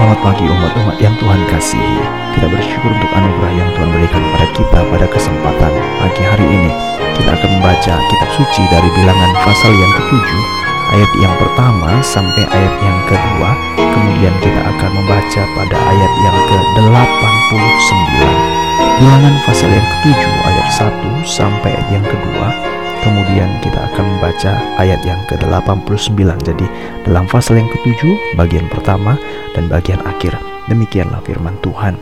Selamat pagi umat-umat yang Tuhan kasihi. Kita bersyukur untuk anugerah yang Tuhan berikan pada kita pada kesempatan pagi hari ini. Kita akan membaca kitab suci dari bilangan pasal yang ketujuh Ayat yang pertama sampai ayat yang kedua. Kemudian kita akan membaca pada ayat yang ke-89 Bilangan pasal yang ketujuh ayat 1 sampai ayat yang kedua Kemudian kita akan membaca ayat yang ke-89 Jadi dalam pasal yang ketujuh bagian pertama dan bagian akhir Demikianlah firman Tuhan.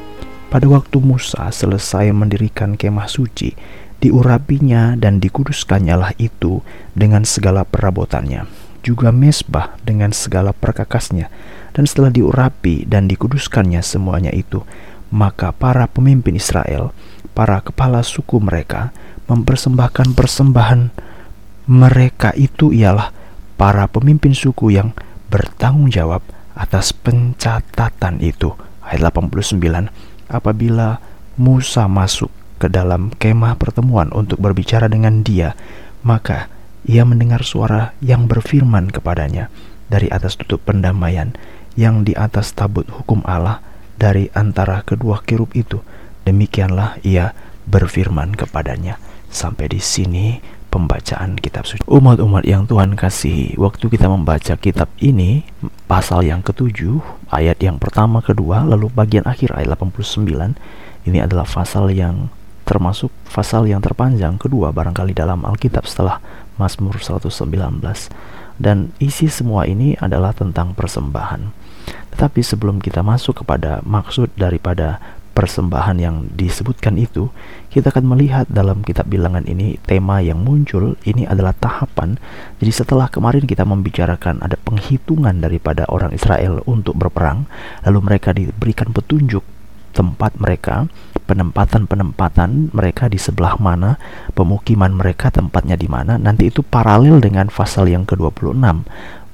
Pada waktu Musa selesai mendirikan kemah suci Diurapinya dan dikuduskannya lah itu dengan segala perabotannya Juga mesbah dengan segala perkakasnya. Dan setelah diurapi dan dikuduskannya semuanya itu Maka para pemimpin Israel, para kepala suku mereka mempersembahkan persembahan mereka itu ialah para pemimpin suku yang bertanggung jawab atas pencatatan itu. Ayat 89 Apabila Musa masuk ke dalam kemah pertemuan untuk berbicara dengan dia, maka ia mendengar suara yang berfirman kepadanya dari atas tutup pendamaian yang di atas tabut hukum Allah dari antara kedua kirub itu. Demikianlah ia berfirman kepadanya. Sampai di sini pembacaan kitab suci. Umat-umat yang Tuhan kasih, waktu kita membaca kitab ini, pasal yang ketujuh, ayat yang pertama, kedua, lalu bagian akhir ayat 89, ini adalah pasal yang termasuk pasal yang terpanjang kedua barangkali dalam Alkitab setelah Mazmur 119. Dan isi semua ini adalah tentang persembahan. Tetapi sebelum kita masuk kepada maksud daripada persembahan yang disebutkan itu, kita akan melihat dalam kitab bilangan ini tema yang muncul ini adalah tahapan. Jadi setelah kemarin kita membicarakan ada penghitungan daripada orang Israel untuk berperang, lalu mereka diberikan petunjuk tempat mereka, penempatan-penempatan mereka di sebelah mana, pemukiman mereka tempatnya di mana. Nanti itu paralel dengan pasal yang ke-26.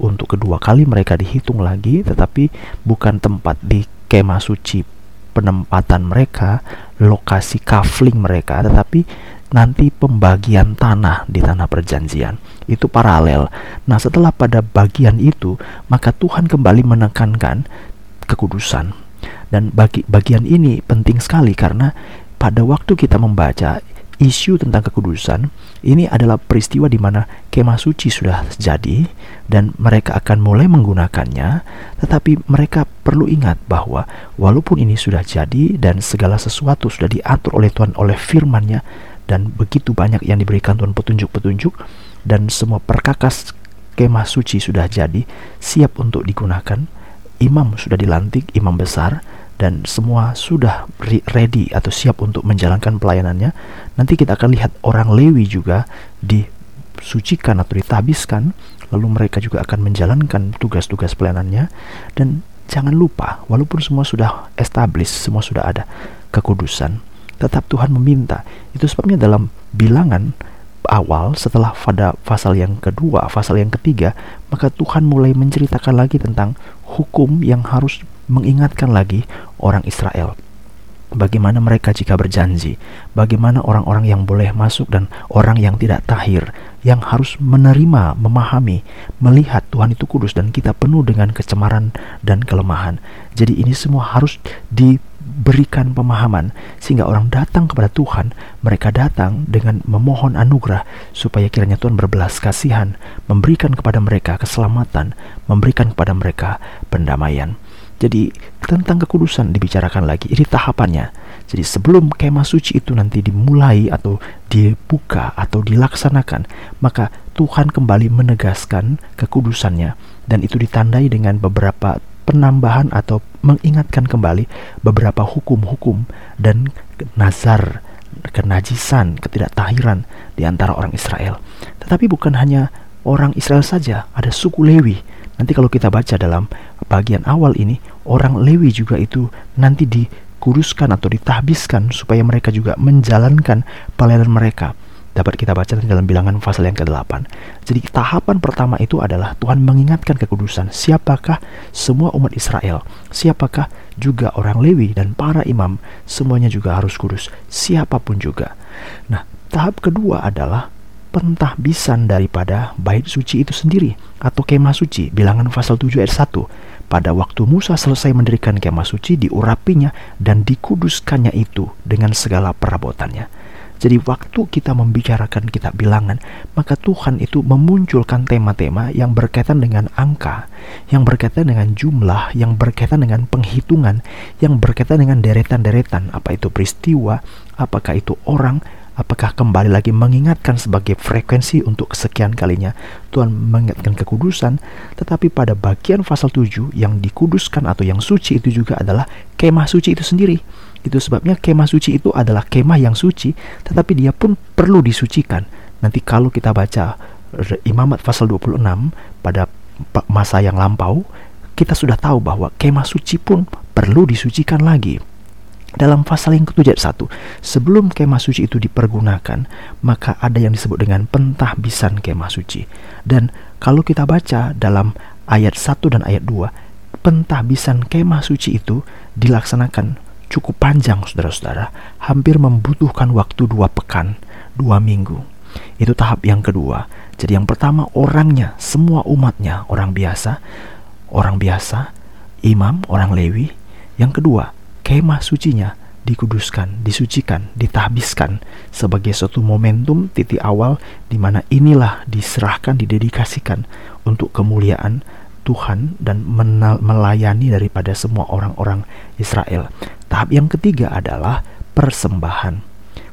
Untuk kedua kali mereka dihitung lagi tetapi bukan tempat di kemah suci penempatan mereka, lokasi kafling mereka, tetapi nanti pembagian tanah di tanah perjanjian itu paralel. Nah, setelah pada bagian itu, maka Tuhan kembali menekankan kekudusan. Dan bagi bagian ini penting sekali karena pada waktu kita membaca isu tentang kekudusan ini adalah peristiwa di mana kemah suci sudah jadi dan mereka akan mulai menggunakannya tetapi mereka perlu ingat bahwa walaupun ini sudah jadi dan segala sesuatu sudah diatur oleh Tuhan oleh firman-Nya dan begitu banyak yang diberikan Tuhan petunjuk-petunjuk dan semua perkakas kemah suci sudah jadi siap untuk digunakan imam sudah dilantik imam besar dan semua sudah ready atau siap untuk menjalankan pelayanannya, nanti kita akan lihat orang Lewi juga disucikan atau ditabiskan, lalu mereka juga akan menjalankan tugas-tugas pelayanannya dan jangan lupa walaupun semua sudah established, semua sudah ada kekudusan, tetap Tuhan meminta. Itu sebabnya dalam bilangan awal setelah pada pasal yang kedua, pasal yang ketiga, maka Tuhan mulai menceritakan lagi tentang hukum yang harus mengingatkan lagi orang Israel bagaimana mereka jika berjanji, bagaimana orang-orang yang boleh masuk dan orang yang tidak tahir, yang harus menerima, memahami, melihat Tuhan itu kudus dan kita penuh dengan kecemaran dan kelemahan. Jadi ini semua harus di berikan pemahaman sehingga orang datang kepada Tuhan, mereka datang dengan memohon anugerah supaya kiranya Tuhan berbelas kasihan, memberikan kepada mereka keselamatan, memberikan kepada mereka pendamaian. Jadi tentang kekudusan dibicarakan lagi. Ini tahapannya. Jadi sebelum kemah suci itu nanti dimulai atau dibuka atau dilaksanakan, maka Tuhan kembali menegaskan kekudusannya dan itu ditandai dengan beberapa penambahan atau mengingatkan kembali beberapa hukum-hukum dan nazar, kenajisan, ketidaktahiran di antara orang Israel. Tetapi bukan hanya orang Israel saja, ada suku Lewi. Nanti kalau kita baca dalam bagian awal ini, orang Lewi juga itu nanti dikuduskan atau ditahbiskan supaya mereka juga menjalankan pelayanan mereka dapat kita baca dalam bilangan pasal yang ke-8. Jadi tahapan pertama itu adalah Tuhan mengingatkan kekudusan. Siapakah semua umat Israel? Siapakah juga orang Lewi dan para imam? Semuanya juga harus kudus. Siapa pun juga. Nah, tahap kedua adalah pentahbisan daripada bait suci itu sendiri atau kemah suci bilangan pasal 7 ayat 1 pada waktu Musa selesai mendirikan kemah suci, diurapinya dan dikuduskannya itu dengan segala perabotannya. Jadi waktu kita membicarakan kitab bilangan, maka Tuhan itu memunculkan tema-tema yang berkaitan dengan angka, yang berkaitan dengan jumlah, yang berkaitan dengan penghitungan, yang berkaitan dengan deretan-deretan, apa itu peristiwa, apakah itu orang, apakah kembali lagi mengingatkan sebagai frekuensi untuk kesekian kalinya Tuhan mengingatkan kekudusan tetapi pada bagian pasal 7 yang dikuduskan atau yang suci itu juga adalah kemah suci itu sendiri itu sebabnya kemah suci itu adalah kemah yang suci, tetapi dia pun perlu disucikan. Nanti kalau kita baca Imamat pasal 26 pada masa yang lampau, kita sudah tahu bahwa kemah suci pun perlu disucikan lagi. Dalam pasal yang ketujuh satu, sebelum kemah suci itu dipergunakan, maka ada yang disebut dengan pentahbisan kemah suci. Dan kalau kita baca dalam ayat 1 dan ayat 2, pentahbisan kemah suci itu dilaksanakan cukup panjang saudara-saudara, hampir membutuhkan waktu dua pekan, dua minggu. Itu tahap yang kedua. Jadi yang pertama orangnya, semua umatnya, orang biasa, orang biasa, imam, orang Lewi. Yang kedua, kemah sucinya dikuduskan, disucikan, ditahbiskan sebagai suatu momentum titik awal di mana inilah diserahkan, didedikasikan untuk kemuliaan Tuhan dan melayani daripada semua orang-orang Israel. Tahap yang ketiga adalah persembahan.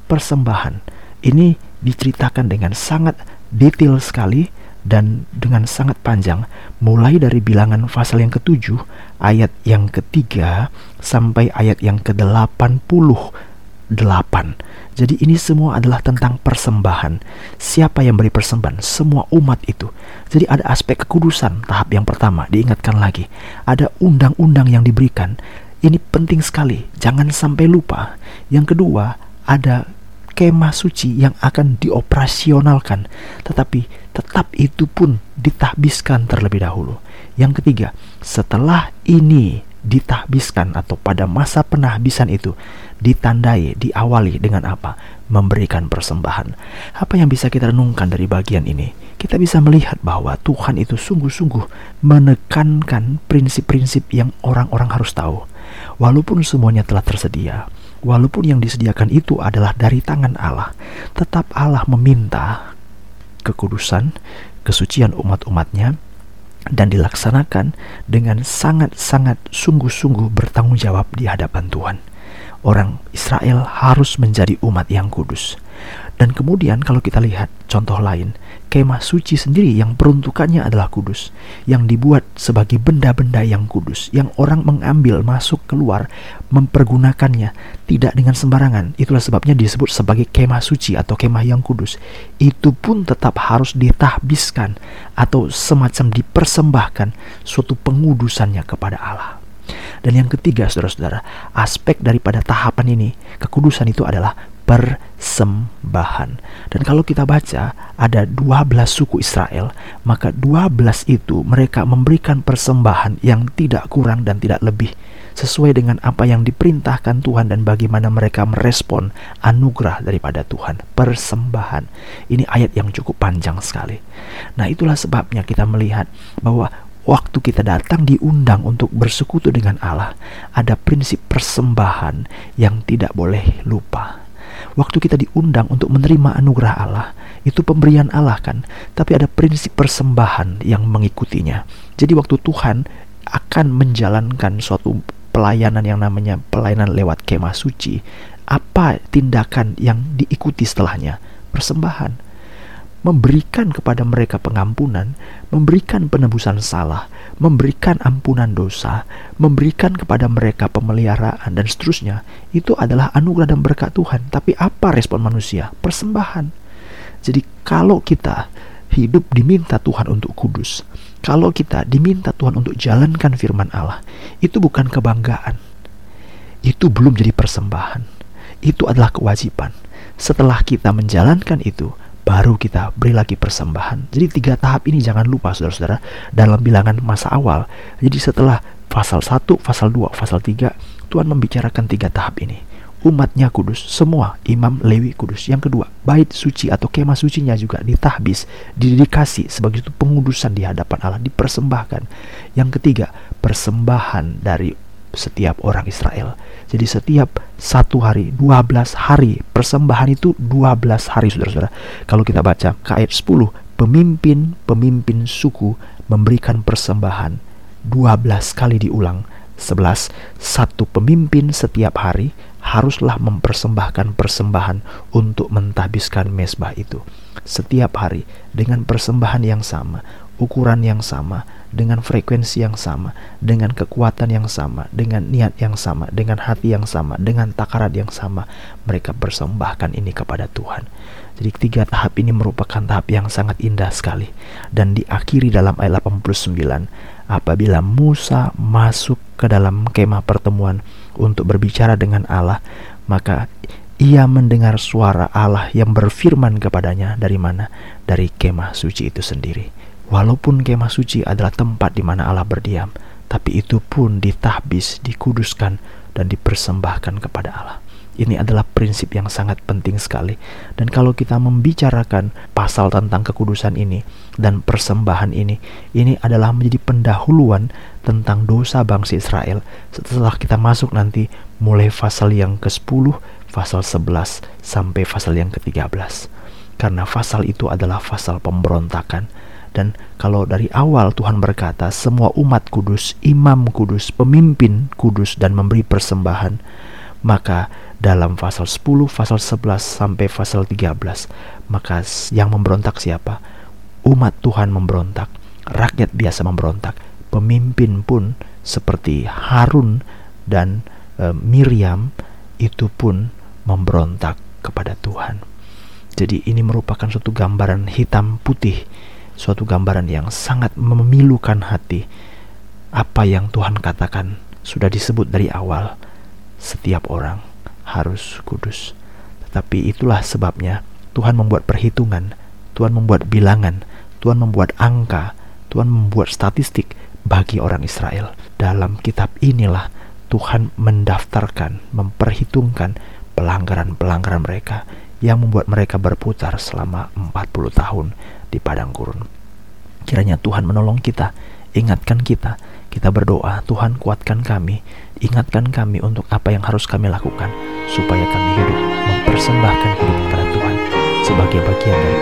Persembahan ini diceritakan dengan sangat detail sekali dan dengan sangat panjang mulai dari bilangan pasal yang ketujuh ayat yang ketiga sampai ayat yang ke-88 jadi ini semua adalah tentang persembahan. Siapa yang beri persembahan? Semua umat itu. Jadi ada aspek kekudusan tahap yang pertama, diingatkan lagi. Ada undang-undang yang diberikan. Ini penting sekali, jangan sampai lupa. Yang kedua, ada kemah suci yang akan dioperasionalkan, tetapi tetap itu pun ditahbiskan terlebih dahulu. Yang ketiga, setelah ini ditahbiskan atau pada masa penahbisan itu ditandai, diawali dengan apa? Memberikan persembahan. Apa yang bisa kita renungkan dari bagian ini? Kita bisa melihat bahwa Tuhan itu sungguh-sungguh menekankan prinsip-prinsip yang orang-orang harus tahu. Walaupun semuanya telah tersedia, walaupun yang disediakan itu adalah dari tangan Allah, tetap Allah meminta kekudusan, kesucian umat-umatnya, dan dilaksanakan dengan sangat-sangat sungguh-sungguh bertanggung jawab di hadapan Tuhan orang Israel harus menjadi umat yang kudus. Dan kemudian kalau kita lihat contoh lain, kemah suci sendiri yang peruntukannya adalah kudus, yang dibuat sebagai benda-benda yang kudus, yang orang mengambil, masuk, keluar, mempergunakannya tidak dengan sembarangan. Itulah sebabnya disebut sebagai kemah suci atau kemah yang kudus. Itu pun tetap harus ditahbiskan atau semacam dipersembahkan suatu pengudusannya kepada Allah. Dan yang ketiga, saudara-saudara, aspek daripada tahapan ini, kekudusan itu adalah persembahan. Dan kalau kita baca, ada 12 suku Israel, maka 12 itu mereka memberikan persembahan yang tidak kurang dan tidak lebih sesuai dengan apa yang diperintahkan Tuhan dan bagaimana mereka merespon anugerah daripada Tuhan. Persembahan. Ini ayat yang cukup panjang sekali. Nah, itulah sebabnya kita melihat bahwa waktu kita datang diundang untuk bersekutu dengan Allah, ada prinsip persembahan yang tidak boleh lupa. Waktu kita diundang untuk menerima anugerah Allah, itu pemberian Allah kan, tapi ada prinsip persembahan yang mengikutinya. Jadi waktu Tuhan akan menjalankan suatu pelayanan yang namanya pelayanan lewat kemah suci, apa tindakan yang diikuti setelahnya? Persembahan memberikan kepada mereka pengampunan, memberikan penebusan salah, memberikan ampunan dosa, memberikan kepada mereka pemeliharaan dan seterusnya, itu adalah anugerah dan berkat Tuhan. Tapi apa respon manusia? Persembahan. Jadi kalau kita hidup diminta Tuhan untuk kudus, kalau kita diminta Tuhan untuk jalankan firman Allah, itu bukan kebanggaan. Itu belum jadi persembahan. Itu adalah kewajiban. Setelah kita menjalankan itu, baru kita beri lagi persembahan. Jadi tiga tahap ini jangan lupa saudara-saudara dalam bilangan masa awal. Jadi setelah pasal 1, pasal 2, pasal 3, Tuhan membicarakan tiga tahap ini. umatnya kudus, semua imam Lewi kudus. Yang kedua, bait suci atau kemah sucinya juga ditahbis, didedikasi sebagai itu pengudusan di hadapan Allah, dipersembahkan. Yang ketiga, persembahan dari setiap orang Israel. Jadi setiap satu hari, 12 hari, persembahan itu 12 hari saudara-saudara. Kalau kita baca ke ayat 10, pemimpin-pemimpin suku memberikan persembahan 12 kali diulang 11. Satu pemimpin setiap hari haruslah mempersembahkan persembahan untuk mentahbiskan mesbah itu. Setiap hari dengan persembahan yang sama, ukuran yang sama, dengan frekuensi yang sama, dengan kekuatan yang sama, dengan niat yang sama, dengan hati yang sama, dengan takaran yang sama, mereka persembahkan ini kepada Tuhan. Jadi tiga tahap ini merupakan tahap yang sangat indah sekali dan diakhiri dalam ayat 89 apabila Musa masuk ke dalam kemah pertemuan untuk berbicara dengan Allah, maka ia mendengar suara Allah yang berfirman kepadanya dari mana? Dari kemah suci itu sendiri. Walaupun kemah suci adalah tempat di mana Allah berdiam, tapi itu pun ditahbis, dikuduskan, dan dipersembahkan kepada Allah. Ini adalah prinsip yang sangat penting sekali. Dan kalau kita membicarakan pasal tentang kekudusan ini dan persembahan ini, ini adalah menjadi pendahuluan tentang dosa bangsa Israel setelah kita masuk nanti mulai pasal yang ke-10, pasal 11 sampai pasal yang ke-13. Karena pasal itu adalah pasal pemberontakan. Dan kalau dari awal Tuhan berkata, semua umat kudus, imam kudus, pemimpin kudus dan memberi persembahan, maka dalam pasal 10, pasal 11 sampai pasal 13. Maka yang memberontak siapa? Umat Tuhan memberontak, rakyat biasa memberontak, pemimpin pun seperti Harun dan e, Miriam itu pun memberontak kepada Tuhan. Jadi ini merupakan suatu gambaran hitam putih, suatu gambaran yang sangat memilukan hati. Apa yang Tuhan katakan sudah disebut dari awal, setiap orang harus kudus. Tetapi itulah sebabnya Tuhan membuat perhitungan, Tuhan membuat bilangan, Tuhan membuat angka, Tuhan membuat statistik bagi orang Israel. Dalam kitab inilah Tuhan mendaftarkan, memperhitungkan pelanggaran-pelanggaran mereka yang membuat mereka berputar selama 40 tahun di padang gurun. Kiranya Tuhan menolong kita, ingatkan kita, kita berdoa, Tuhan kuatkan kami, ingatkan kami untuk apa yang harus kami lakukan supaya kami hidup mempersembahkan hidup kepada Tuhan sebagai bagian dari